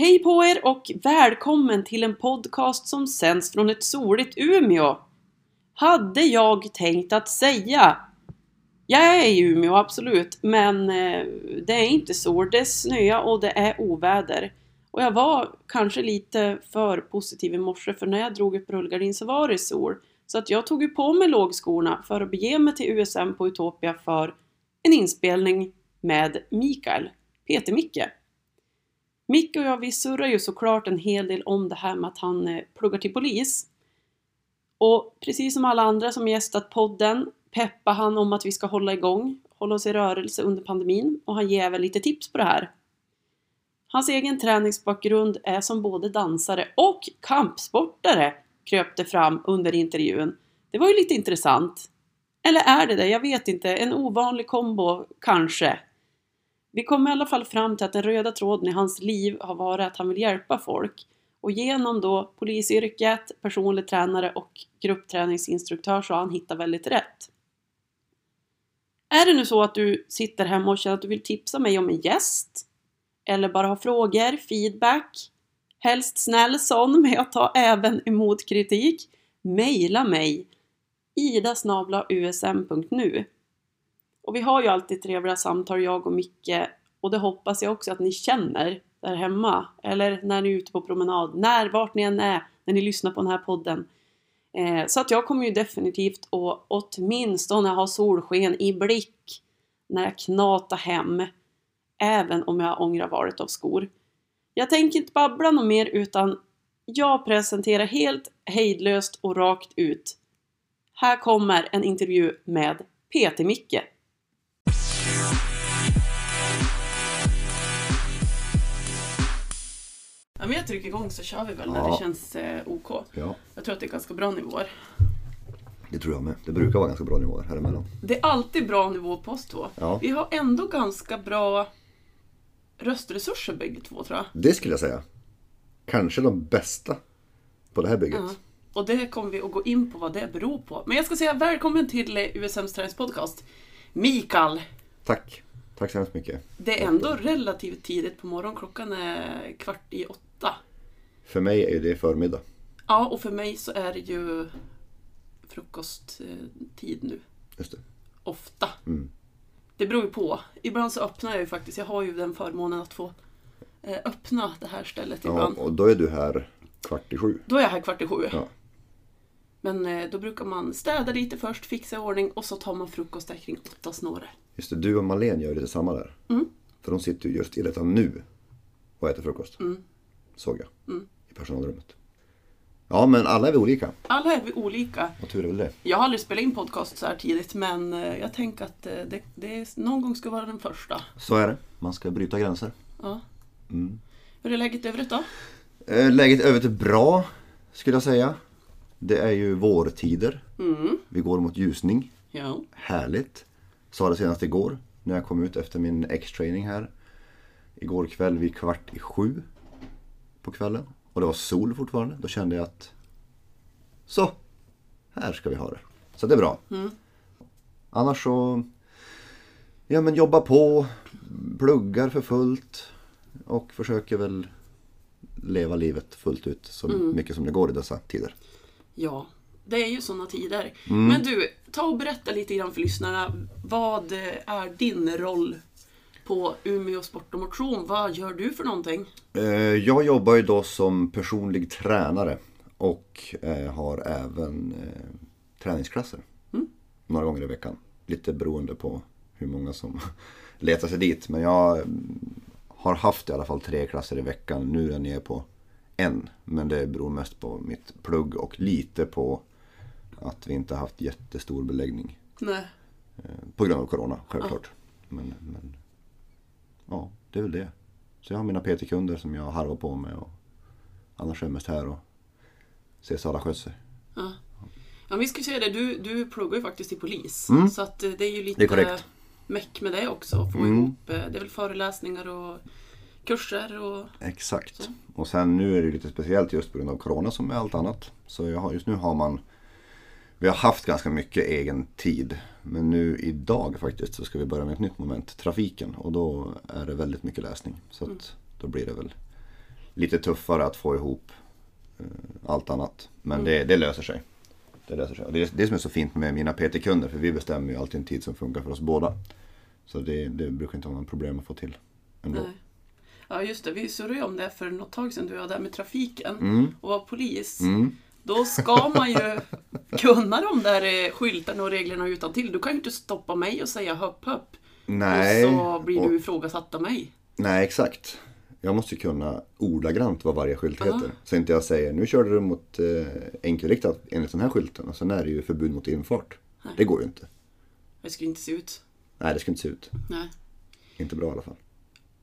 Hej på er och välkommen till en podcast som sänds från ett soligt Umeå. Hade jag tänkt att säga. Jag är i Umeå, absolut, men eh, det är inte sol. Det är snö och det är oväder. Och jag var kanske lite för positiv i morse för när jag drog upp rullgardin så var det sol. Så att jag tog ju på mig lågskorna för att bege mig till USM på Utopia för en inspelning med Mikael, Peter Micke. Micke och jag vi surrar ju såklart en hel del om det här med att han eh, pluggar till polis. Och precis som alla andra som gästat podden peppar han om att vi ska hålla igång, hålla oss i rörelse under pandemin och han ger även lite tips på det här. Hans egen träningsbakgrund är som både dansare och kampsportare kröp det fram under intervjun. Det var ju lite intressant. Eller är det det? Jag vet inte. En ovanlig kombo, kanske. Vi kom i alla fall fram till att den röda tråden i hans liv har varit att han vill hjälpa folk. Och genom då polisyrket, personlig tränare och gruppträningsinstruktör så har han hittat väldigt rätt. Är det nu så att du sitter hemma och känner att du vill tipsa mig om en gäst? Eller bara ha frågor, feedback? Helst snäll sån, men jag tar även emot kritik. Maila mig idasnablausm.nu och vi har ju alltid trevliga samtal, jag och Micke. Och det hoppas jag också att ni känner där hemma. Eller när ni är ute på promenad, när, vart ni än är, när ni lyssnar på den här podden. Eh, så att jag kommer ju definitivt att åtminstone ha solsken i blick när jag knatar hem. Även om jag ångrar valet av skor. Jag tänker inte babbla något mer utan jag presenterar helt hejdlöst och rakt ut. Här kommer en intervju med Peter Ja, men jag trycker igång så kör vi väl när Ja. det känns eh, OK. Ja, Jag tror att det är ganska bra nivåer. det tror jag med. Det brukar vara ganska bra nivåer här emellan. Det är alltid bra nivå på oss två. Ja. Vi har ändå ganska bra röstresurser bägge två tror jag. Det skulle jag säga. Kanske de bästa på det här bygget. Ja. Och det kommer vi att gå in på vad det beror på. Men jag ska säga välkommen till eh, USMs träningspodcast. Mikael, Tack. Tack så hemskt mycket. det är ändå relativt tidigt på morgonen. Klockan är kvart i åtta. För mig är det förmiddag. Ja, och för mig så är det ju frukosttid nu. Just det. Ofta. Mm. Det beror ju på. Ibland så öppnar jag ju faktiskt. Jag har ju den förmånen att få eh, öppna det här stället Ja, ibland. och då är du här kvart i sju. Då är jag här kvart i sju. Ja. Men eh, då brukar man städa lite först, fixa i ordning och så tar man frukost där kring åtta snåre. Just det, du och Malene gör lite samma där. Mm. För de sitter ju just i detta nu och äter frukost. Mm. Såg jag. Mm. I personalrummet. Ja, men alla är vi olika. Alla är vi olika. Vad tur är väl det. Jag har aldrig spelat in podcast så här tidigt men eh, jag tänker att eh, det, det är, någon gång ska vara den första. Så är det. Man ska bryta gränser. Ja. Mm. Hur är läget i övrigt då? Eh, Läget övrigt är bra, skulle jag säga. Det är ju vårtider. Mm. Vi går mot ljusning. Ja. Härligt. Sa det senast igår när jag kom ut efter min X-training här. Igår kväll vid kvart i sju på kvällen. Och det var sol fortfarande. Då kände jag att så, här ska vi ha det. Så det är bra. Mm. Annars så, ja men jobba på, pluggar för fullt och försöker väl leva livet fullt ut så mycket som det går i dessa tider. Ja, det är ju sådana tider. Mm. Men du, ta och berätta lite grann för lyssnarna. Vad är din roll på Umeå Sport och Motion? Vad gör du för någonting? Eh, Jag jobbar ju då som personlig tränare och eh, har även eh, träningsklasser. Några gånger i veckan. Lite beroende på hur många som letar sig dit. Men jag mm, har haft i alla fall tre klasser i veckan. Nu är jag nere på en. Men det beror mest på mitt plugg och lite på att vi inte har haft jättestor beläggning. Nej. På grund av Corona, självklart. Men, men ja, det är väl det. Så jag har mina PT-kunder som jag harvar på med och annars är jag mest här och ser alla sköter. Ja. Ja, vi ska säga det, du, du pluggar ju faktiskt till polis. Mm. Så att eh, det är ju lite är meck med det också. Få Mm. ihop, eh, det är väl föreläsningar och kurser och... Exakt. Så. Och sen nu är det lite speciellt just på grund av Corona som med allt annat. Så har, just nu har man Vi har haft ganska mycket egen tid. Men nu idag faktiskt så ska vi börja med ett nytt moment, trafiken. Och då är det väldigt mycket läsning. Så att då blir det väl lite tuffare att få ihop eh, allt annat. Men det, det löser sig. Det löser sig. Och det är det som är så fint med mina PT-kunder för vi bestämmer ju alltid en tid som funkar för oss båda. Så det, det brukar inte vara något problem att få till ändå. Nej. Ja just det, vi surrade ju om det för något tag sedan du var där med trafiken Mm. och var polis. Mm. Då ska man ju kunna de där eh, skyltarna och reglerna utan till. Du kan ju inte stoppa mig och säga hopp hopp. Nej, Och så blir och- du ifrågasatt av mig. nej exakt. Jag måste ju kunna ordagrant vad varje skylt heter. Ja. Så inte jag säger nu körde du mot eh, enkelriktat enligt den här skylten och sen är det ju förbud mot infart. Nej. Det går ju inte. Det skulle inte se ut. Nej, det ska inte se ut. Nej. Inte bra i alla fall.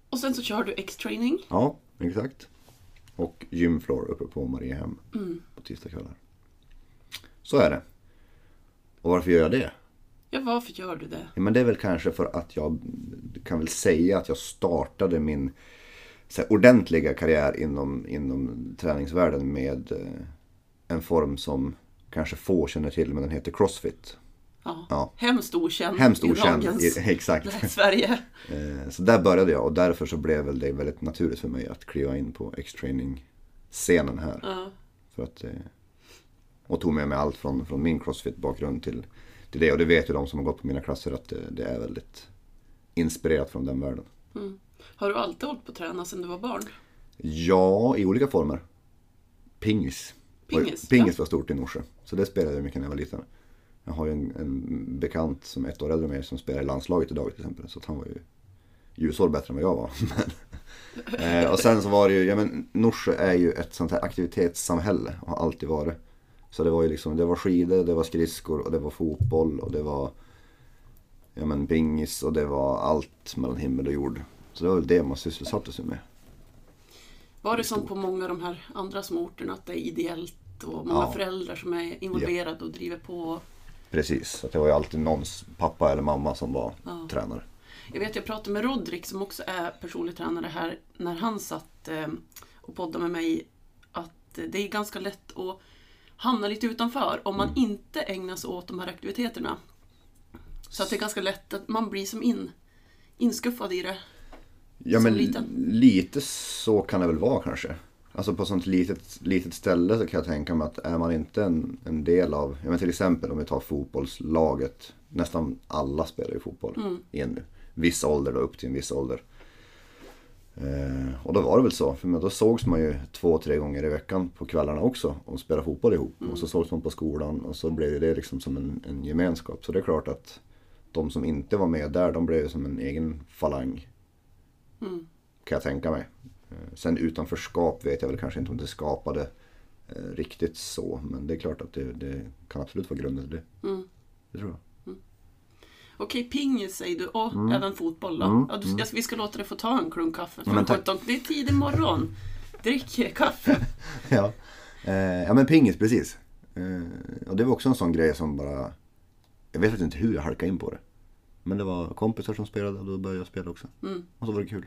Och sen så kör du X-training. Ja, exakt. Och gymfloor uppe på Mariehem Mm. Tisdagskvällar. Så är det. Och varför gör jag det? Ja, varför gör du det? Ja, men det är väl kanske för att jag kan väl säga att jag startade min här, ordentliga karriär inom, inom träningsvärlden med eh, en form som kanske få känner till men den heter Crossfit. Ja. Ja. Hemskt okänd Hemskt i okänd. dagens I, exakt. Sverige. Eh, Så där började jag och därför så blev väl det väldigt naturligt för mig att kliva in på X-training-scenen här. Ja. För att, eh, och tog med mig allt från, från min crossfit-bakgrund till, till det. Och det vet ju de som har gått på mina klasser att det, det är väldigt inspirerat från den världen. Har du alltid hållit på att träna sedan du var barn? Ja, i olika former. Pingis. Pingis, Pingis var stort i Norsjö. Så det spelade jag mycket när jag var liten. Jag har ju en, en bekant som är ett år äldre än mig som spelar i landslaget idag till exempel. Så han var ju ljusår bättre än vad jag var. Eh, och sen så var det ju, ja men Norsjö är ju ett sånt här aktivitetssamhälle och har alltid varit. Så det var ju liksom, det var skidor, det var skridskor och det var fotboll och det var ja men pingis och det var allt mellan himmel och jord. Så det var väl det man sysselsatte sig med. Var det som på många av de här andra små orterna att det är ideellt och många Ja. föräldrar som är involverade och driver på? Precis, att det var ju alltid någons pappa eller mamma som var Ja. tränare. Jag vet, jag pratade med Rodrik som också är personlig tränare här när han satt eh, och poddade med mig att det är ganska lätt att hamna lite utanför om man inte ägnar sig åt de här aktiviteterna. Så att det är ganska lätt att man blir som in, inskuffad i det. Ja men liten. lite så kan det väl vara kanske. Alltså på sånt litet, litet ställe så kan jag tänka mig att är man inte en, en del av, ja men till exempel om vi tar fotbollslaget. Nästan alla spelar ju fotboll igen nu. Viss ålder då, upp till en viss ålder. Eh, och då var det väl så, för då sågs man ju två, tre gånger i veckan på kvällarna också och spelade fotboll ihop. Och så sågs man på skolan och så blev det liksom som en, en gemenskap. Så det är klart att de som inte var med där, de blev som en egen falang. Kan jag tänka mig. Eh, Sen utanförskap vet jag väl kanske inte om det skapade eh, riktigt så. Men det är klart att det, det kan absolut vara grunden till det. Mm. Det tror jag. Okej, pingis säger du och även fotboll då. Ja, du, jag- vi ska låta dig få ta en klunk kaffe. För Mm. Men tack. 17. Det är tidig morgon. Drick kaffe. Ja, eh, ja men pingis precis. Eh, och det var också en sån grej som bara... Jag vet faktiskt inte hur jag halkade in på det. Men det var kompisar som spelade och då började jag spela också. Mm. Och så var det kul.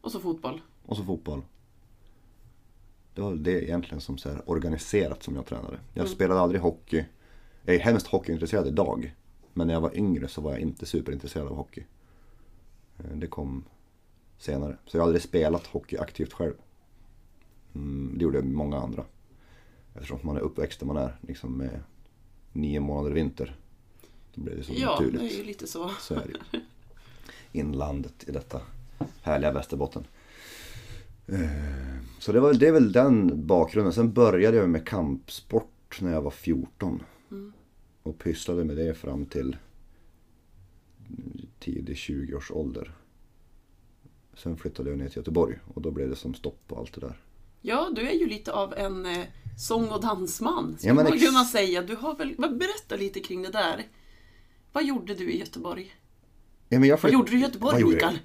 Och så fotboll. Och så fotboll. Det var det egentligen som så organiserat som jag tränade. Jag spelade aldrig hockey. Jag är hemskt hockeyintresserad idag. Men när jag var yngre så var jag inte superintresserad av hockey. Eh, Det kom senare. Så jag har aldrig spelat hockey aktivt själv. Mm, det gjorde många andra. Eftersom man är uppväxt där man är. Liksom med nio månader vinter. Då blir det så Ja, det naturligt. är ju lite så. Så är det. Inlandet i detta härliga Västerbotten. Eh, Så det, var, det är väl den bakgrunden. Sen började jag med kampsport när jag var 14. Och pysslade med det fram till tidig 20 års ålder. Sen flyttade jag ner till Göteborg och då blev det som stopp på allt det där. Ja, du är ju lite av en eh, sång och dansman. Skulle Ja, man kunna säga. Du har väl, berätta lite kring det där. Vad gjorde du i Göteborg? Ja, men jag Vad gjorde du i Göteborg, jag? Mikael?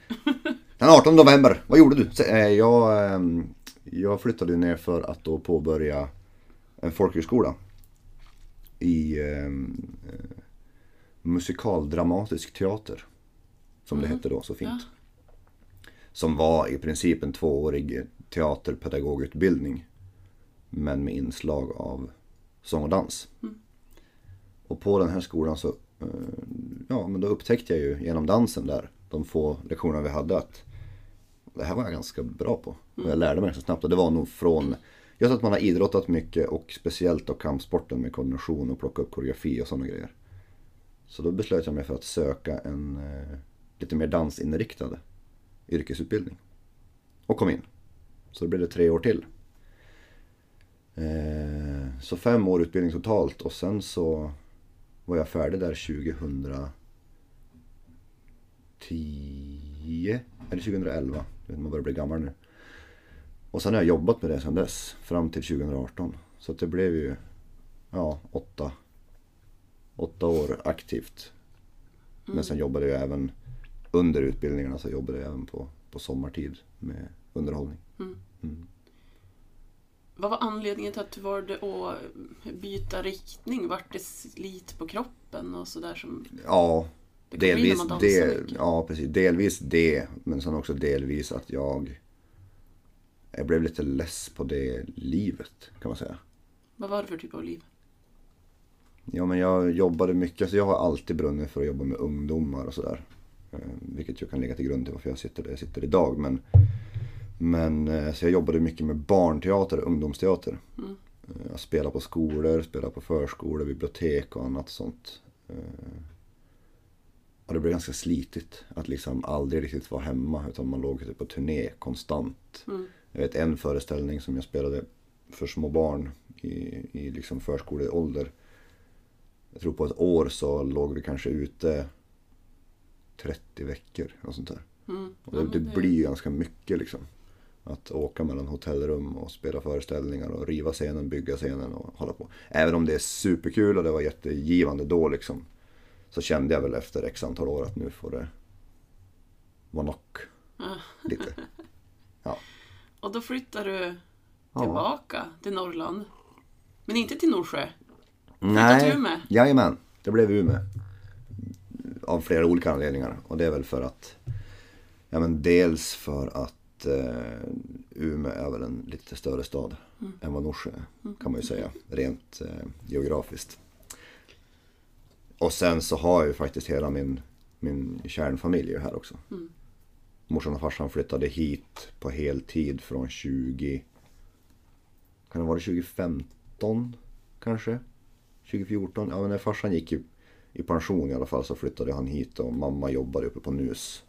Den 18 november, vad gjorde du? Så, eh, Jag, ehm, jag flyttade ner för att då påbörja en folkhögskola. I ehm, eh, musikal-dramatisk teater. Som det hette då så fint. Som var i princip en tvåårig teaterpedagogutbildning. Men med inslag av sång och dans. Och på den här skolan så eh, ja, men då upptäckte jag ju genom dansen där, de få lektioner vi hade att Det här var jag ganska bra på. Och jag lärde mig ganska snabbt. Och det var nog från jag tror att man har idrottat mycket och speciellt då kampsporten med koordination och plocka upp koreografi och sådana grejer. Så då beslöt jag mig för att söka en eh, lite mer dansinriktad yrkesutbildning. Och kom in. Så då blev det tre år till. Eh, så fem år utbildning totalt och sen så var jag färdig där 2010 eller 2011. Jag vet inte, man börjar bli gammal nu. Och sen har jag jobbat med det sen dess, fram till 2018. Så det blev ju, ja, åtta, åtta år aktivt. Men sen jobbade jag även under utbildningarna så jobbade jag även på, på sommartid med underhållning. Vad var anledningen till att du valde att byta riktning? Vart det slit på kroppen och sådär som... Ja, delvis det. Ja, precis. Delvis det. Men sen också delvis att jag jag blev lite less på det livet kan man säga. Vad var det för typ av liv? Ja men jag jobbade mycket, så jag har alltid brunnit för att jobba med ungdomar och sådär. Eh, Vilket ju kan ligga till grund till varför jag sitter där jag sitter idag. Men, men eh, så jag jobbade mycket med barnteater och ungdomsteater. Mm. Eh, Jag spelade på skolor, spelade på förskolor, bibliotek och annat sånt. Och det blev ganska slitigt att liksom aldrig riktigt vara hemma utan man låg typ på turné konstant. Mm. Jag vet en föreställning som jag spelade för små barn i, i liksom förskoleålder. Jag tror på ett år så låg vi kanske ute 30 veckor och sånt där. Mm. Och det, det blir ganska mycket liksom. Att åka mellan hotellrum och spela föreställningar och riva scenen, bygga scenen och hålla på. Även om det är superkul och det var jättegivande då liksom. Så kände jag väl efter x antal år att nu får det vara knock. Ja. Och då flyttar du Ja. tillbaka till Norrland. Men inte till Norsjö. Nej, till Umeå? jajamän. Det blev Umeå. Av flera olika anledningar. Och det är väl för att, ja men dels för att eh, Umeå är väl en lite större stad än vad Norsjö är. Kan man ju säga. Rent eh, geografiskt. Och sen så har jag ju faktiskt hela min, min kärnfamilj här också. Morsan och farsan flyttade hit på heltid från 20... Kan det vara 2015 kanske? 2014? Ja men när farsan gick i, i pension i alla fall så flyttade han hit och mamma jobbade uppe på NUS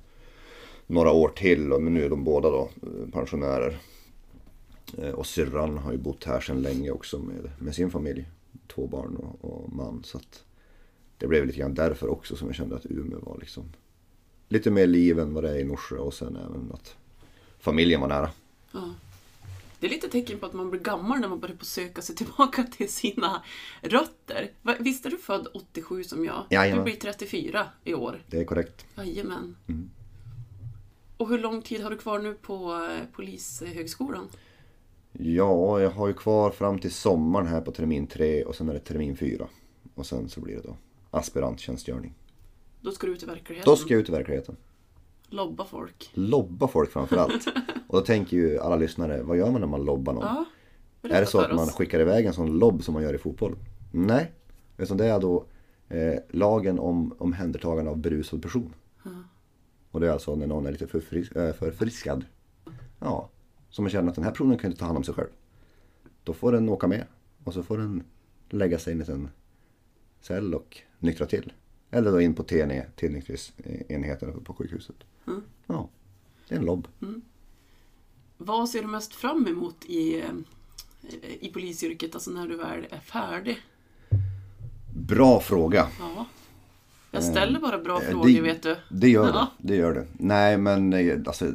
några år till och men nu är de båda då eh, pensionärer. Eh, och syrran har ju bott här sedan länge också med, med sin familj. Två barn och, och man. Så att det blev lite grann därför också som jag kände att Umeå var liksom lite mer liv än vad det är i Norsjö och sen även att familjen var nära. Ja. Det är lite tecken på att man blir gammal när man börjar på söka sig tillbaka till sina rötter. Visst är du född 87 som jag? Jajamän. Du blir 34 i år. Det är korrekt. Jajamän. Mm. Och hur lång tid har du kvar nu på eh, Polishögskolan? Ja, jag har ju kvar fram till sommaren här på termin tre och sen är det termin fyra. Och sen så blir det då aspiranttjänstgöring. Då ska du ut i verkligheten. Då ska jag ut i verkligheten. Lobba folk. Lobba folk framför allt. Och då tänker ju alla lyssnare, vad gör man när man lobbar någon? Ja, är det så att man skickar iväg en sån lobb som man gör i fotboll? Nej. Utan det är då eh, lagen om omhändertagande av berusad person. Och det är alltså när någon är lite förfris- äh, förfriskad. Ja. Så man känner att den här personen kan inte ta hand om sig själv. Då får den åka med. Och så får den lägga sig i en liten cell och nyktra till. Eller då in på TNE, tillnyktringsenheten på sjukhuset. Mm. Ja, det är en lobb. Vad ser du mest fram emot i, eh, i polisyrket, alltså när du väl är färdig? Bra fråga. Ja. Jag ställer bara bra Eh, frågor, det- vet du. Det gör det. Ja. Det gör det. Nej men eh, alltså,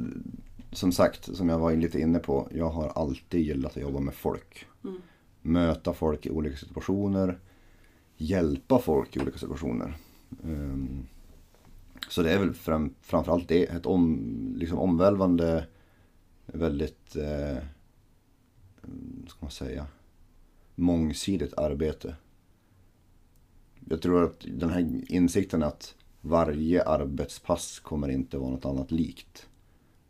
som sagt, som jag var lite inne på. Jag har alltid gillat att jobba med folk. Mm. Möta folk i olika situationer. Hjälpa folk i olika situationer. Ehm, så det är väl fram, framförallt det. Ett om, liksom omvälvande, väldigt, eh, ska man säga, mångsidigt arbete. Jag tror att den här insikten att varje arbetspass kommer inte vara något annat likt.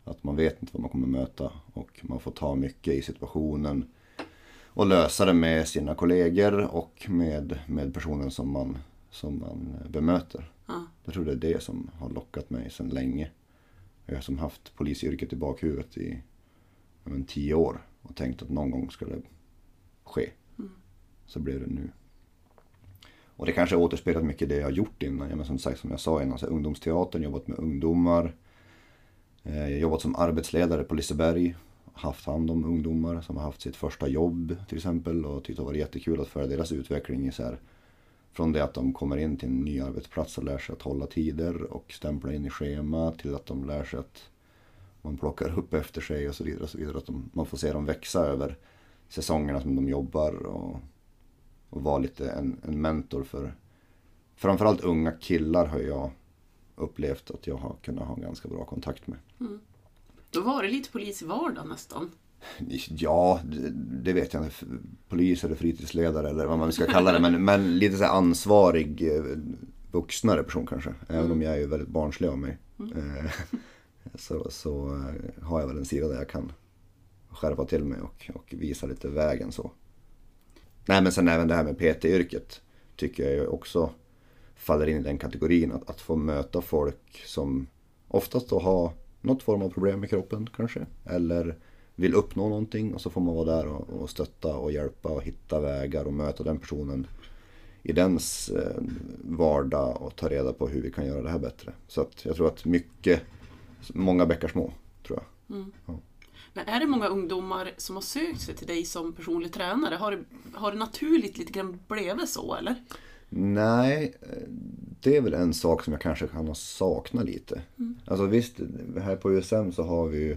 Att man vet inte vad man kommer möta och man får ta mycket i situationen och lösa det med sina kollegor och med, med personen som man, som man bemöter. Ja. Jag tror det är det som har lockat mig sedan länge. Jag har som haft polisyrket i bakhuvudet i men, tio år och tänkt att någon gång skulle det ske. Så blev det nu. Och det kanske återspelat mycket det jag har gjort innan. Ja, men som sagt, som jag sa innan, så ungdomsteatern, jobbat med ungdomar. Eh, jobbat som arbetsledare på Liseberg. Haft hand om ungdomar som har haft sitt första jobb till exempel. Och tyckt det har varit jättekul att följa deras utveckling i så här, från det att de kommer in till en ny arbetsplats och lär sig att hålla tider och stämpla in i schema till att de lär sig att man plockar upp efter sig och så vidare. Och så vidare. Att de, man får se dem växa över säsongerna som de jobbar och, och vara lite en, en mentor för framförallt unga killar har jag upplevt att jag har kunnat ha ganska bra kontakt med. Mm. Då var det lite polis i vardagen nästan. Ja, det, vet jag inte. Polis eller fritidsledare eller vad man ska kalla det. Men, men lite så ansvarig eh, vuxnare person kanske. Även om jag är väldigt barnslig av mig. Eh, Så, så eh, har jag väl en sida där jag kan skärpa till mig och, och visa lite vägen så. Nej men sen även det här med PT-yrket tycker jag ju också faller in i den kategorin. Att, att få möta folk som oftast då har något form av problem med kroppen kanske. Eller vill uppnå någonting och så får man vara där och, och stötta och hjälpa och hitta vägar och möta den personen i dens eh, vardag och ta reda på hur vi kan göra det här bättre. Så att jag tror att mycket, många bäckar små tror jag. Men är det många ungdomar som har sökt sig till dig som personlig tränare? Har det, har det naturligt lite grann blivit så eller? Nej, eh, det är väl en sak som jag kanske kan ha saknat lite. Alltså visst, här på USM så har vi ju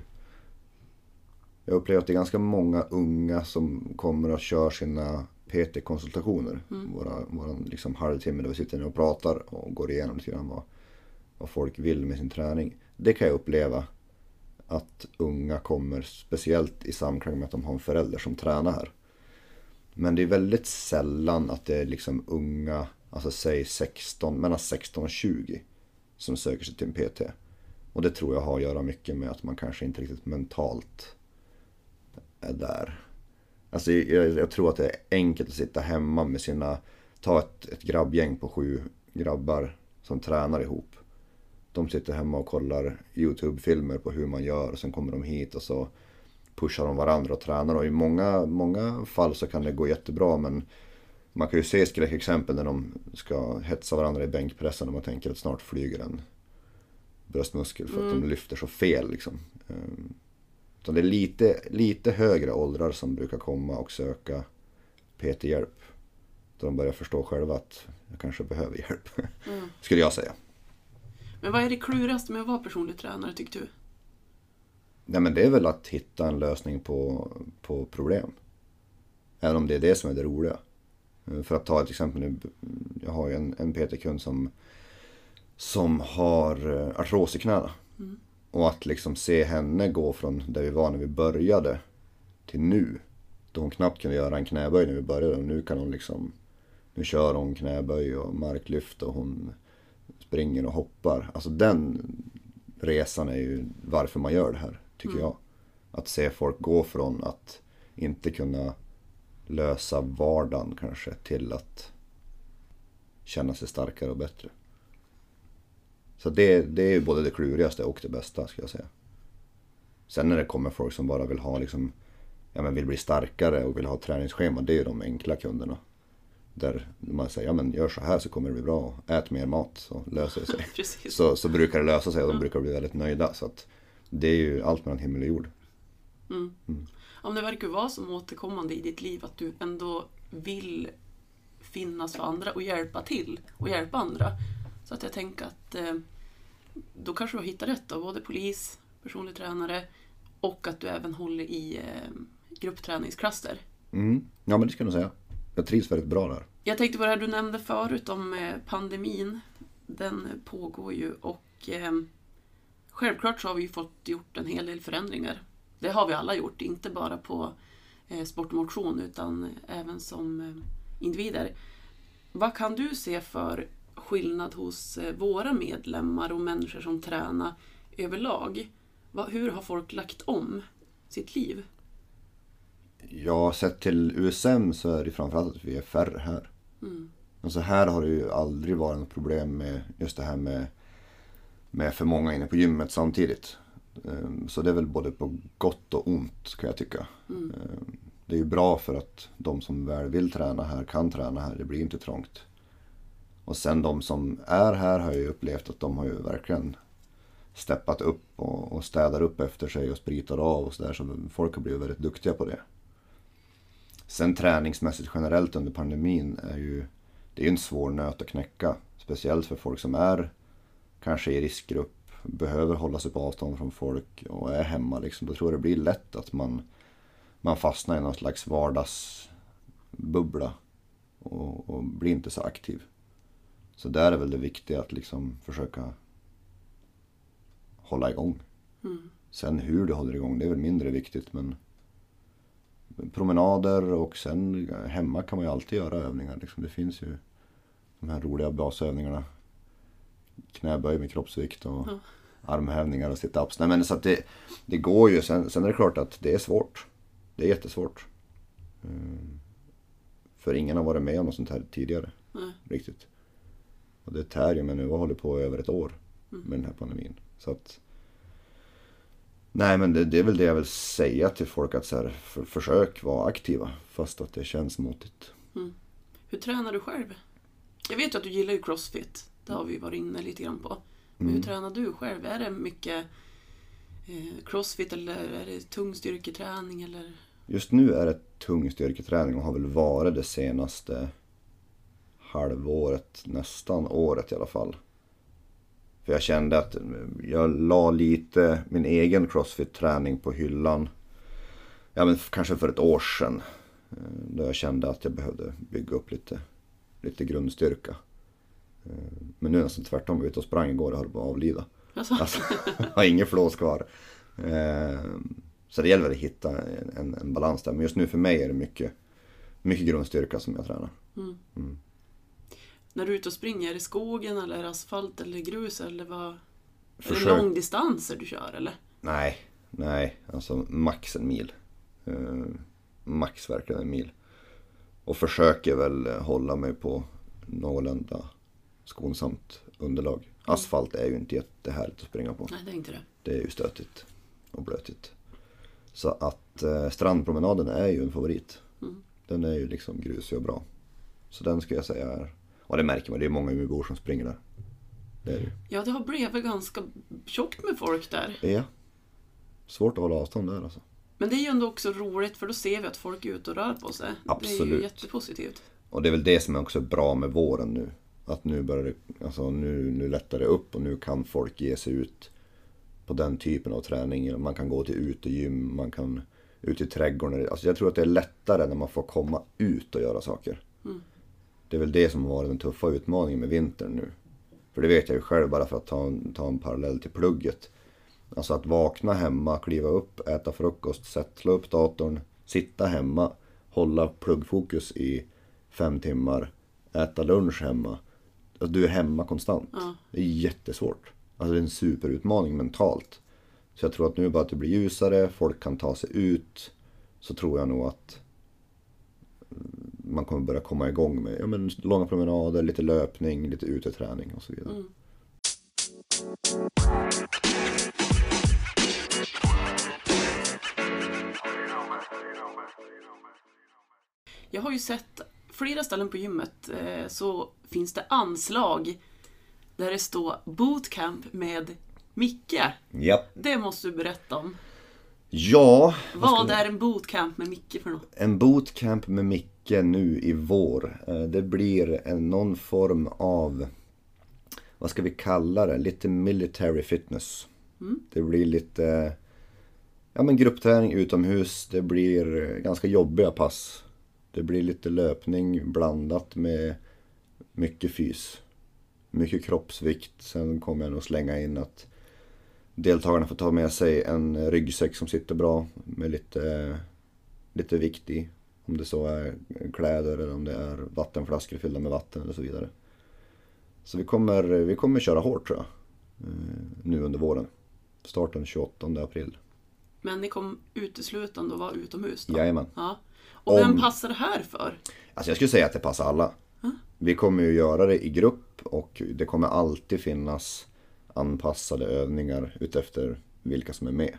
Jag upplever att det är ganska många unga som kommer och kör sina PT-konsultationer. Våra, våran liksom halvtimme där vi sitter och pratar och går igenom lite grann vad, vad folk vill med sin träning. Det kan jag uppleva att unga kommer, speciellt i samklang med att de har en förälder som tränar här. Men det är väldigt sällan att det är liksom unga, alltså säg 16, mellan 16 och 20 som söker sig till en PT. Och det tror jag har att göra mycket med att man kanske inte riktigt mentalt är där. Alltså jag, jag tror att det är enkelt att sitta hemma med sina, ta ett, ett grabbgäng på sju grabbar som tränar ihop. De sitter hemma och kollar YouTube-filmer på hur man gör och sen kommer de hit och så pushar de varandra och tränar och i många, många fall så kan det gå jättebra men man kan ju se skräckexempel när de ska hetsa varandra i bänkpressen och man tänker att snart flyger en bröstmuskel för att de lyfter så fel liksom. Utan det är lite, lite högre åldrar som brukar komma och söka PT-hjälp. Då de börjar förstå själva att jag kanske behöver hjälp. Skulle jag säga. Men vad är det klurigaste med att vara personlig tränare tycker du? Nej men det är väl att hitta en lösning på, på problem. Även om det är det som är det roliga. För att ta ett exempel nu. Jag har ju en, en PT-kund som, som har eh, artros i knäna. Och att liksom se henne gå från där vi var när vi började till nu. Då hon knappt kunde göra en knäböj när vi började. Och nu kan hon liksom, nu kör hon knäböj och marklyft och hon springer och hoppar. Alltså den resan är ju varför man gör det här, tycker jag. Att se folk gå från att inte kunna lösa vardagen kanske till att känna sig starkare och bättre. Så det, det är ju både det klurigaste och det bästa, ska jag säga. Sen när det kommer folk som bara vill ha liksom, ja men vill bli starkare och vill ha träningsschema, det är ju de enkla kunderna. Där man säger, ja men gör så här så kommer det bli bra. Ät mer mat så löser det sig. Så, så brukar det lösa sig och de brukar bli väldigt nöjda. Så att det är ju allt mellan himmel och jord. Om det verkar vara som återkommande i ditt liv att du ändå vill finnas för andra och hjälpa till och hjälpa andra. Så att jag tänker att eh, då kanske du har hittat rätt då, både polis, personlig tränare och att du även håller i eh, gruppträningsklasser. Mm. Ja men det ska jag nog säga. Jag trivs väldigt bra där. Jag tänkte på det här du nämnde förut om eh, pandemin. Den pågår ju och eh, självklart så har vi fått gjort en hel del förändringar. Det har vi alla gjort, inte bara på eh, sport och motion utan även som eh, individer. Vad kan du se för skillnad hos eh, våra medlemmar och människor som tränar överlag? Hur har folk lagt om sitt liv? Ja, sett till USM så är det framförallt att vi är färre här. Alltså här har det ju aldrig varit något problem med just det här med, med för många inne på gymmet samtidigt. Ehm, Så det är väl både på gott och ont kan jag tycka. Ehm, Det är ju bra för att de som väl vill träna här kan träna här. Det blir inte trångt. Och sen de som är här har ju upplevt att de har ju verkligen steppat upp och, och städar upp efter sig och spritar av och sådär. Så folk har blivit väldigt duktiga på det. Sen träningsmässigt generellt under pandemin är ju det är ju en svår nöt att knäcka. Speciellt för folk som är kanske i riskgrupp, behöver hålla sig på avstånd från folk och är hemma. Liksom. Då tror jag det blir lätt att man, man fastnar i någon slags vardagsbubbla och, och blir inte så aktiv. Så där är väl det viktiga att liksom försöka hålla igång. Sen hur du håller igång, det är väl mindre viktigt men promenader och sen hemma kan man ju alltid göra övningar. Liksom. Det finns ju de här roliga basövningarna. Knäböj med kroppsvikt och armhävningar och sit-ups. Nej men så att det, det går ju. Sen, sen är det klart att det är svårt. Det är jättesvårt. Mm. För ingen har varit med om något sånt här tidigare. Nej. Riktigt. Och det tär ju men nu har hållit på över ett år med den här pandemin. Så att Nej men det, det är väl det jag vill säga till folk att så här, för, försök vara aktiva fast att det känns motigt. Hur tränar du själv? Jag vet ju att du gillar ju crossfit. Det har vi varit inne lite grann på. Men Mm. hur tränar du själv? Är det mycket eh, crossfit eller är det tung styrketräning eller? Just nu är det tung styrketräning och har väl varit det senaste halvåret, nästan året i alla fall. För jag kände att jag la lite min egen crossfit-träning på hyllan. Ja men kanske för ett år sedan. eh, Då jag kände att jag behövde bygga upp lite, lite grundstyrka. Eh, Men nu är det nästan tvärtom. Jag var ute och sprang igår och höll på att avlida. Alltså, Alltså, har inget flås kvar. Eh, Så det gäller att hitta en, en balans där. Men just nu för mig är det mycket, mycket grundstyrka som jag tränar. När du är ute och springer, det skogen eller asfalt eller grus eller vad? Är det Försök- långdistanser du kör eller? Nej, nej. Alltså max en mil. Eh, max verkligen en mil. Och försöker väl hålla mig på någorlunda skonsamt underlag. Asfalt är ju inte jättehärligt att springa på. Nej, det är inte det. Det är ju stötigt och blötigt. Så att eh, strandpromenaden är ju en favorit. Den är ju liksom grusig och bra. Så den skulle jag säga är... Och det märker man, det är många Umeåbor som springer där. Det är det. Ja, det har blivit ganska tjockt med folk där. Ja. Svårt att hålla avstånd där alltså. Men det är ju ändå också roligt för då ser vi att folk är ute och rör på sig. Det är ju Absolut. jättepositivt. Och det är väl det som är också bra med våren nu. Att nu börjar det, alltså nu, nu lättar det upp och nu kan folk ge sig ut på den typen av träning. Man kan gå till utegym, man kan ut i trädgården. Alltså jag tror att det är lättare när man får komma ut och göra saker. Det är väl det som har varit den tuffa utmaningen med vintern nu. För det vet jag ju själv bara för att ta en, ta en parallell till plugget. Alltså att vakna hemma, kliva upp, äta frukost, sätta, upp datorn, sitta hemma, hålla pluggfokus i fem timmar, äta lunch hemma. Alltså, du är hemma konstant. Ja. Det är jättesvårt. Alltså det är en superutmaning mentalt. Så jag tror att nu bara att det blir ljusare, folk kan ta sig ut. Så tror jag nog att man kommer börja komma igång med ja, men, långa promenader, lite löpning, lite uteträning och så vidare. Jag har ju sett flera ställen på gymmet eh, så finns det anslag där det står bootcamp med Micke. Ja. Det måste du berätta om. Ja, Vad är en bootcamp med Micke för något? en bootcamp med Micke nu i vår. Eh, Det blir en, någon form av, vad ska vi kalla det, lite military fitness. Det blir lite, ja men gruppträning utomhus. Det blir ganska jobbiga pass. Det blir lite löpning blandat med mycket fys. Mycket kroppsvikt. Sen kommer jag nog slänga in att deltagarna får ta med sig en ryggsäck som sitter bra med lite, lite vikt i. Om det så är kläder eller om det är vattenflaskor fyllda med vatten eller så vidare. Så vi kommer, vi kommer köra hårt tror jag. eh, Nu under våren. Starten 28 april. Men ni kom uteslutande att vara utomhus då? Jajamän. Ja. Och vem Om- passar det här för? Alltså jag skulle säga att det passar alla. Vi kommer ju göra det i grupp och det kommer alltid finnas anpassade övningar utefter vilka som är med.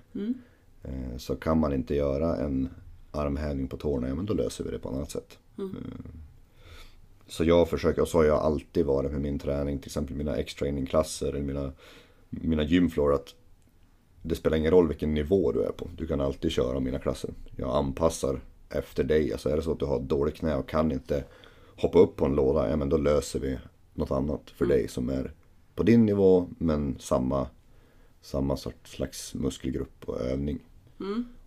Eh, Så kan man inte göra en armhävning på tårna, ja men då löser vi det på annat sätt. Eh, Så jag försöker, och så har jag alltid varit med min träning, till exempel mina X-training-klasser eller mina, mina gymfloor, att det spelar ingen roll vilken nivå du är på. Du kan alltid köra mina klasser. Jag anpassar efter dig. Alltså är det så att du har dåligt knä och kan inte hoppa upp på en låda, ja men då löser vi något annat för dig som är på din nivå men samma, samma sorts slags muskelgrupp och övning.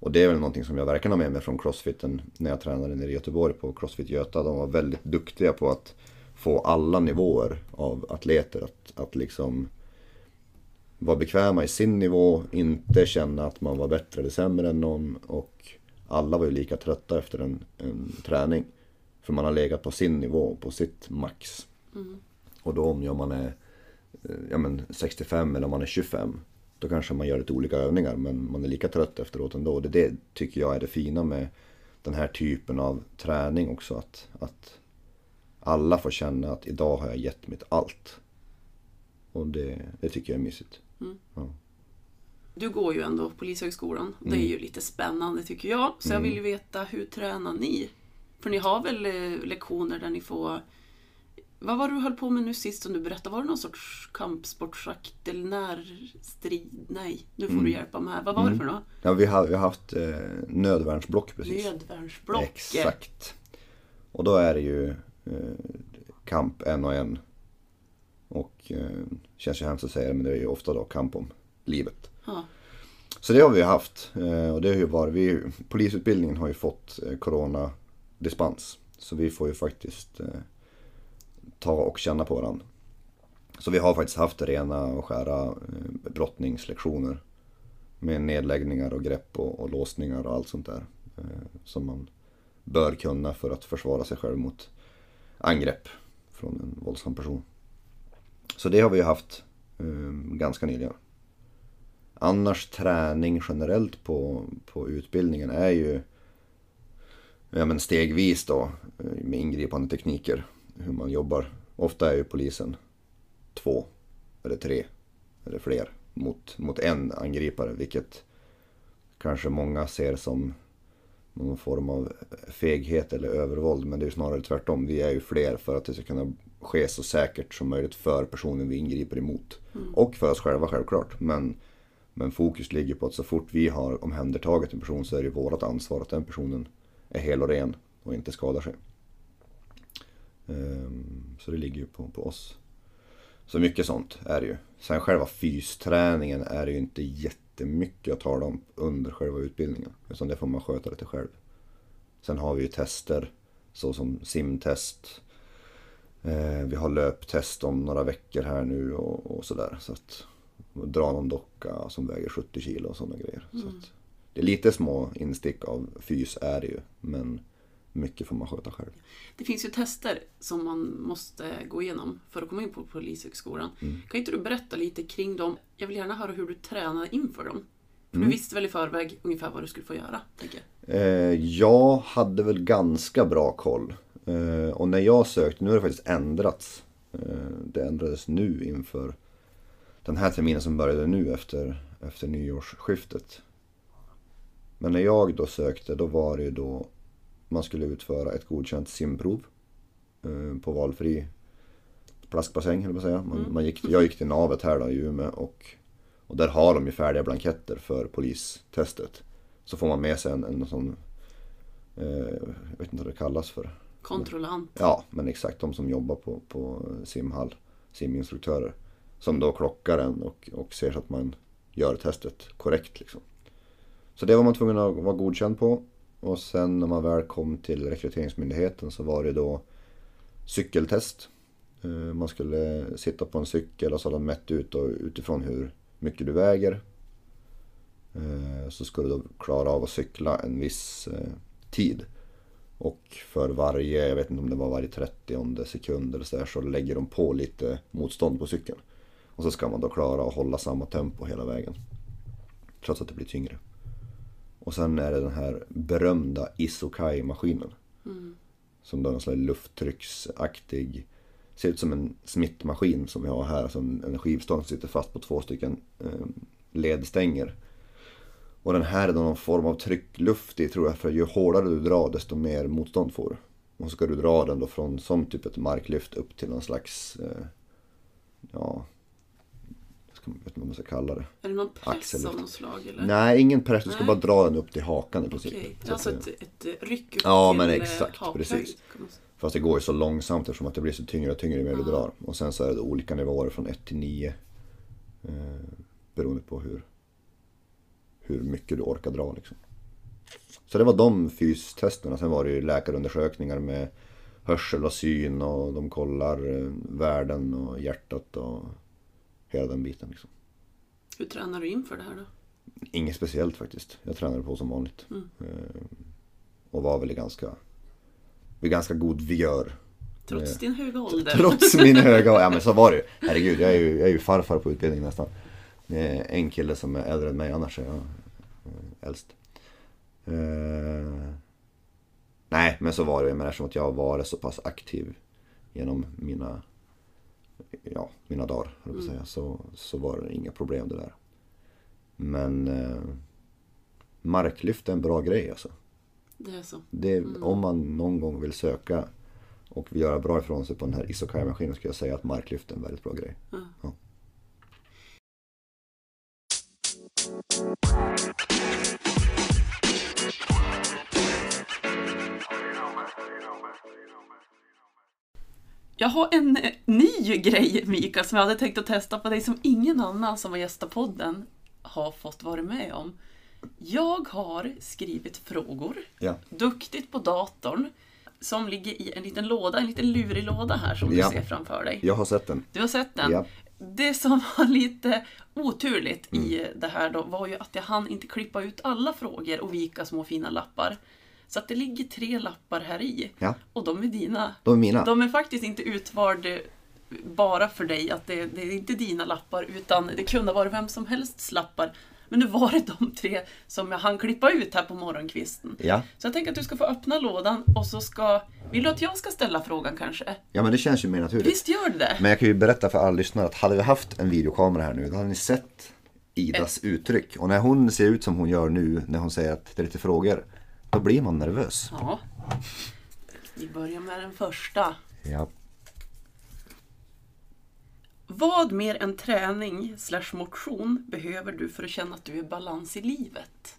Och det är väl någonting som jag verkligen har med mig från crossfiten när jag tränade nere i Göteborg på Crossfit Göta. De var väldigt duktiga på att få alla nivåer av atleter att, att liksom vara bekväma i sin nivå, inte känna att man var bättre eller sämre än någon och alla var ju lika trötta efter en, en träning. För man har legat på sin nivå, på sitt max. Och då om man är eh, ja, men 65 eller om man är 25 då kanske man gör lite olika övningar men man är lika trött efteråt ändå. Det, det tycker jag är det fina med den här typen av träning också. Att, att alla får känna att idag har jag gett mitt allt. Och det, det tycker jag är mysigt. Ja. Du går ju ändå Polishögskolan. Det Mm. är ju lite spännande tycker jag. Så jag vill ju veta, hur tränar ni? För ni har väl eh, lektioner där ni får... Vad var det du höll på med nu sist som du berättade? Var det någon sorts kampsportsakt eller närstrid? Nej, nu får du hjälpa mig här. Vad var det för något? Ja, vi, har, vi har haft eh, nödvärnsblock precis. Nödvärnsblock. Exakt. Och då är det ju eh, kamp en och en. Och eh, känns ju hemskt att säga det men det är ju ofta då kamp om livet. Ja. Så det har vi haft. Eh, och det har ju varit, vi, polisutbildningen har ju fått eh, coronadispens. Så vi får ju faktiskt eh, ta och känna på varandra. Så vi har faktiskt haft rena och skära eh, brottningslektioner. Med nedläggningar och grepp och, och låsningar och allt sånt där. Eh, som man bör kunna för att försvara sig själv mot angrepp från en våldsam person. Så det har vi ju haft eh, ganska nyligen. Annars träning generellt på, på utbildningen är ju ja, men stegvis då med ingripande tekniker. Hur man jobbar. Ofta är ju polisen två eller tre eller fler mot, mot en angripare. Vilket kanske många ser som någon form av feghet eller övervåld. Men det är ju snarare tvärtom. Vi är ju fler för att det ska kunna ske så säkert som möjligt för personen vi ingriper emot. Och för oss själva självklart. Men, men fokus ligger på att så fort vi har omhändertagit en person så är det vårt ansvar att den personen är hel och ren och inte skadar sig. Ehm, Så det ligger ju på, på oss. Så mycket sånt är det ju. Sen själva fysträningen är det ju inte jättemycket att tala om under själva utbildningen. Utan det får man sköta lite själv. Sen har vi ju tester såsom simtest. Eh, vi har löptest om några veckor här nu och, och sådär. Så att dra någon docka som väger 70 kilo och sådana grejer. Så att, det är lite små instick av fys är det ju. Men mycket får man sköta själv. Det finns ju tester som man måste gå igenom för att komma in på Polishögskolan. Mm. Kan inte du berätta lite kring dem? Jag vill gärna höra hur du tränade inför dem. För Mm. Du visste väl i förväg ungefär vad du skulle få göra? Tänker jag. Eh, jag hade väl ganska bra koll. Eh, och när jag sökte, nu har det faktiskt ändrats. Eh, det ändrades nu inför den här terminen som började nu efter, efter nyårsskiftet. Men när jag då sökte, då var det ju då man skulle utföra ett godkänt simprov. Eh, på valfri plaskbassäng, höll jag säga. Man, man gick, jag gick till navet här då i Umeå och, och där har de ju färdiga blanketter för polistestet. Så får man med sig en, en sån, eh, jag vet inte vad det kallas för. Kontrollant. Ja, men exakt de som jobbar på, på simhall, siminstruktörer. Som då klockar en och, och ser så att man gör testet korrekt. Liksom. Så det var man tvungen att vara godkänd på. Och sen när man väl kom till rekryteringsmyndigheten så var det då cykeltest. Eh, man skulle sitta på en cykel och så hade de mätt ut och utifrån hur mycket du väger. Eh, så skulle du då klara av att cykla en viss eh, tid. Och för varje, jag vet inte om det var varje 30 sekund eller så där, så lägger de på lite motstånd på cykeln. Och så ska man då klara att hålla samma tempo hela vägen. Trots att det blir tyngre. Och sen är det den här berömda Isokai-maskinen. Som då är en sån här lufttrycksaktig, ser ut som en smittmaskin som vi har här. Som en skivstång som sitter fast på två stycken eh, ledstänger. Och den här är någon form av tryckluft i tror jag, för ju hårdare du drar desto mer motstånd får du. Och så ska du dra den då från som typ ett marklyft upp till någon slags, eh, ja, jag vet inte vad man ska kalla det. Är det någon press Axel. av något slag eller? Nej, ingen press. Du ska Nej. bara dra den upp till hakan i princip. Så att alltså det- ett, ett ryck upp Ja, till men eh, exakt, hakhöjd, precis. säga. Fast det går ju så långsamt eftersom att det blir så tyngre och tyngre ju mer du Ja. drar. Och sen så är det olika nivåer från 1 till 9. Eh, beroende på hur, hur mycket du orkar dra liksom. Så det var de fystesterna. Sen var det ju läkarundersökningar med hörsel och syn och de kollar eh, värden och hjärtat och hela den biten liksom. Hur tränar du inför det här då? Inget speciellt faktiskt. Jag tränade på som vanligt. Mm. Eh, och var väl i ganska, vid ganska god vigör. Trots Eh, din höga ålder? Trots min höga Ja men så var det ju. Herregud, jag är ju, jag är ju farfar på utbildning nästan. Är en kille som är äldre än mig, annars är jag eh, äldst. Eh, nej, men så var det ju. Men eftersom att jag varit så pass aktiv genom mina, ja, mina dagar, att säga, så, så var det inga problem det där. Men eh, marklyft är en bra grej alltså. Det är så. Det, Om man någon gång vill söka och vill göra bra ifrån sig på den här isokai-maskinen skulle jag säga att marklyft är en väldigt bra grej. Ja. Ja. Jag har en eh, ny grej Mikael som jag hade tänkt att testa på dig som ingen annan som har gästat podden har fått vara med om. Jag har skrivit frågor, Ja. duktigt på datorn, som ligger i en liten låda, en liten lurig låda här som Ja. du ser framför dig. Jag har sett den. Du har sett den? Ja. Det som var lite oturligt Mm. i det här då var ju att jag hann inte klippa ut alla frågor och vika små fina lappar. Så att det ligger tre lappar här i. Ja. Och de är dina. De är mina. De är faktiskt inte utvalda bara för dig, att det, det är inte dina lappar, utan det kunde ha varit vem som helsts lappar. Men nu var det de tre som jag hann klippa ut här på morgonkvisten. Ja. Så jag tänker att du ska få öppna lådan och så ska... Vill du att jag ska ställa frågan kanske? ja, men det känns ju mer naturligt. Visst gör det det? Men jag kan ju berätta för alla lyssnare att hade vi haft en videokamera här nu, då hade ni sett Idas uttryck. Och när hon ser ut som hon gör nu, när hon säger att det är lite frågor, då blir man nervös. Ja. Vi börjar med den första. Ja. Vad mer än träning slash motion behöver du för att känna att du är i balans i livet?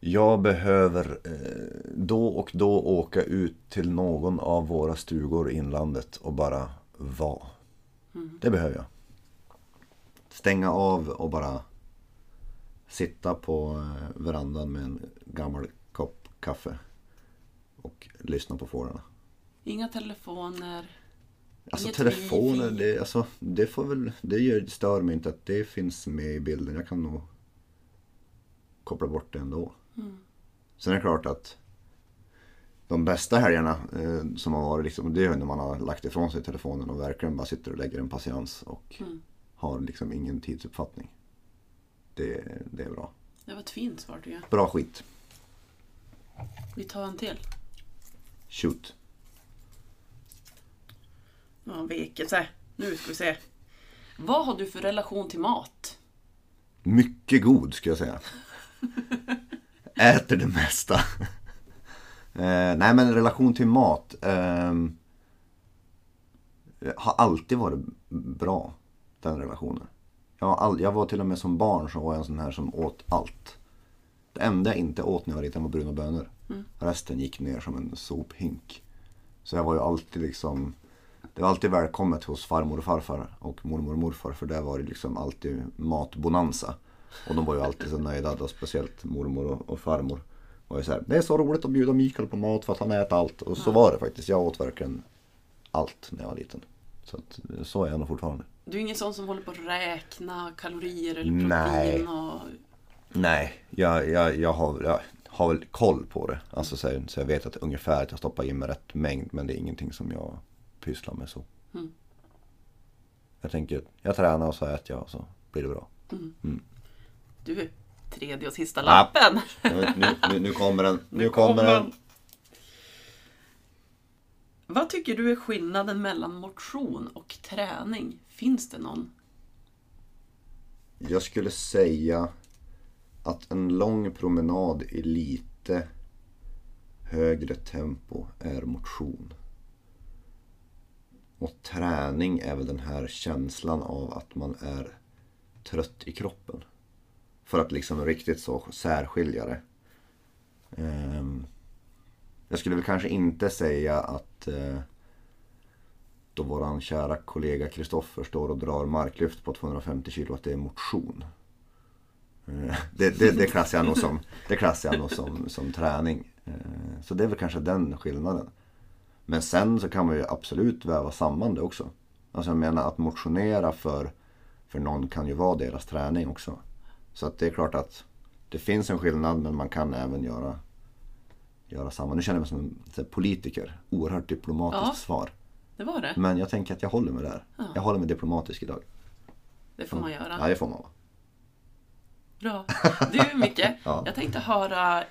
Jag behöver eh, då och då åka ut till någon av våra stugor i inlandet och bara vara. Det behöver jag. Stänga av och bara sitta på eh, verandan med en gammal kopp kaffe. Och lyssna på fåglarna. Inga telefoner. Alltså Inget telefoner, det, alltså, det får väl, det gör, stör mig inte att det finns med i bilden. Jag kan nog koppla bort det ändå. Sen är det klart att de bästa helgerna eh, som har varit, liksom, det är när man har lagt ifrån sig telefonen och verkligen bara sitter och lägger en patiens och Mm. har liksom ingen tidsuppfattning. Det, det är bra. Det var ett fint svar tycker jag. Bra skit. Vi tar en till. Shoot. Ja, vikelse. Nu ska vi se. Vad har du för relation till mat? Mycket god skulle jag säga. Äter det mesta. eh, nej men relation till mat. ehm, har alltid varit bra. Den relationen. Jag, har all, jag var till och med som barn så var jag en sån här som åt allt. Det enda jag inte åt när jag var liten var bruna bönor. Resten gick ner som en sophink. Så jag var ju alltid liksom Det var alltid välkommet hos farmor och farfar och mormor och morfar för där var det liksom alltid matbonanza. Och de var ju alltid så nöjda, då, speciellt mormor och, och farmor. Var ju så här, det är så roligt att bjuda Mikael på mat för att han äter allt. Och så var det faktiskt. Jag åt verkligen allt när jag var liten. Så, att, så är jag nog fortfarande. Du är ingen sån som håller på att räkna kalorier eller Nej. protein och... Nej, jag, jag, jag, har, jag har väl koll på det. Alltså så, här, så jag vet att ungefär att jag stoppar in med rätt mängd. Men det är ingenting som jag pysslar med så. Mm. Jag tänker, jag tränar och så äter jag och så blir det bra. Du, tredje och sista Ja. lappen. Nu, nu, nu, nu kommer den. Nu kommer den. Vad tycker du är skillnaden mellan motion och träning? Finns det någon? Jag skulle säga att en lång promenad i lite högre tempo är motion. Och träning är väl den här känslan av att man är trött i kroppen. För att liksom riktigt så särskilja det. Ehm, jag skulle väl kanske inte säga att eh, då våran kära kollega Kristoffer står och drar marklyft på 250 kilo att det är motion. Eh, Det, det, det klassar jag nog som, det klassar jag nog som, som träning. Eh, Så det är väl kanske den skillnaden. Men sen så kan man ju absolut väva samman det också. Alltså jag menar att motionera för, för någon kan ju vara deras träning också. Så att det är klart att det finns en skillnad men man kan även göra, göra samma. Nu känner jag mig som en politiker. Oerhört diplomatiskt Ja. svar. Det var det. Men jag tänker att jag håller mig där. Jag håller mig diplomatisk idag. Det får man göra. Ja, det får man vara. Bra. Du Micke, Ja. jag tänkte höra...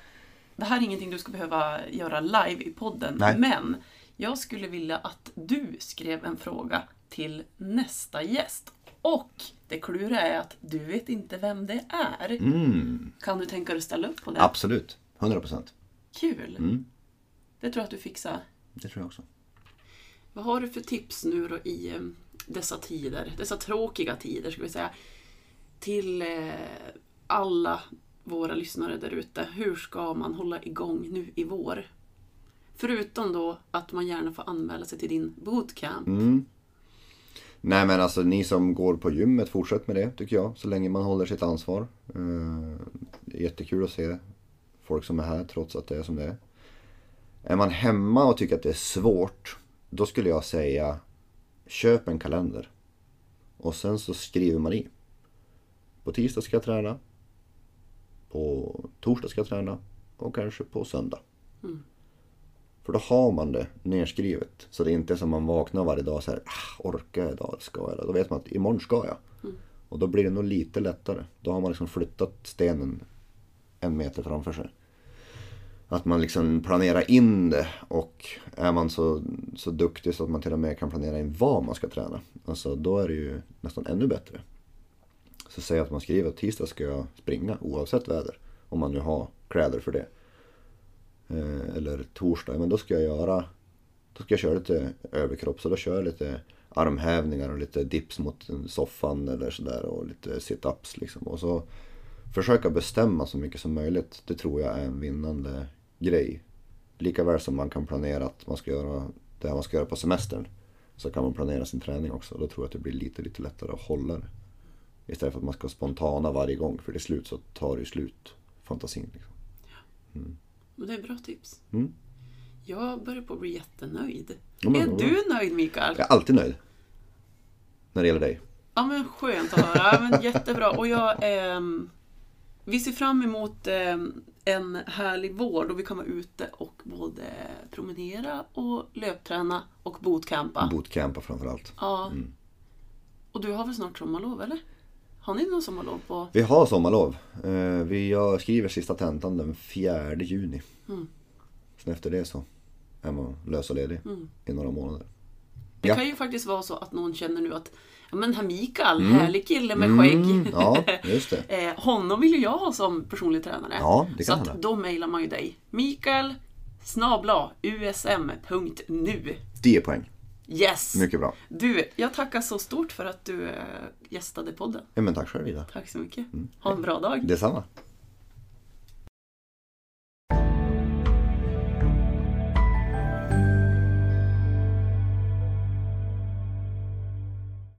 Det här är ingenting du ska behöva göra live i podden, Nej. men jag skulle vilja att du skrev en fråga till nästa gäst. Och det kluriga är att du vet inte vem det är. Mm, Kan du tänka dig att ställa upp på det? absolut. 100 procent. Kul! Mm. Det tror jag att du fixar. Det tror jag också. Vad har du för tips nu då i eh, dessa tider, dessa tråkiga tider ska vi säga, till eh, alla våra lyssnare där ute. Hur ska man hålla igång nu i vår? Förutom då att man gärna får anmäla sig till din bootcamp. Mm. Nej men alltså ni som går på gymmet, fortsätt med det tycker jag. Så länge man håller sitt ansvar. Eh, det är jättekul att se folk som är här trots att det är som det är. Är man hemma och tycker att det är svårt, då skulle jag säga köp en kalender. Och sen så skriver man i. På tisdag ska jag träna. På torsdag ska jag träna. Och kanske på söndag. För då har man det nerskrivet. Så det är inte som man vaknar varje dag så här, ah, orkar jag idag? Ska jag? Då vet man att imorgon ska jag. Och då blir det nog lite lättare. Då har man liksom flyttat stenen en meter framför sig. Att man liksom planerar in det och är man så, så duktig så att man till och med kan planera in vad man ska träna. Alltså då är det ju nästan ännu bättre. Så säg att man skriver att tisdag ska jag springa oavsett väder. Om man nu har kläder för det. Eh, eller torsdag, men då ska jag göra Då ska jag köra lite överkropp, så då kör jag lite armhävningar och lite dips mot soffan eller sådär och lite situps liksom. Och så försöka bestämma så mycket som möjligt. Det tror jag är en vinnande grej. Likaväl som man kan planera att man ska göra det här man ska göra på semestern. Så kan man planera sin träning också. Då tror jag att det blir lite, lite lättare att hålla det. Istället för att man ska spontana varje gång. För till slut så tar det ju slut, fantasin. Liksom. Men det är bra tips. Mm. Jag börjar på att bli jättenöjd. Ja, men är du nöjd Mikael? Jag är alltid nöjd. När det gäller dig. Ja men skönt att höra. Ja, men jättebra. Och jag, ehm, vi ser fram emot ehm, en härlig vår då vi kan vara ute och både promenera och löpträna och bootcampa. Bootcampa framförallt. Ja. Och du har väl snart sommarlov eller? Har ni någon sommarlov på? Vi har sommarlov. Eh, Vi skriver sista tentan den 4 juni. Mm. Sen efter det så är man lös och ledig i några månader. Det Ja. kan ju faktiskt vara så att någon känner nu att Ja men herr Mikael, härlig kille med skägg. Mm, ja, just det. Eh, honom vill ju jag ha som personlig tränare. Ja, det så kan att hända. då mejlar man ju dig. Mikael snabla usm.nu. 10 poäng. Yes! Mycket bra. Du, jag tackar så stort för att du eh, gästade podden. Ja, men tack själv Ida. Tack så mycket. Mm. Ha en bra dag. Detsamma.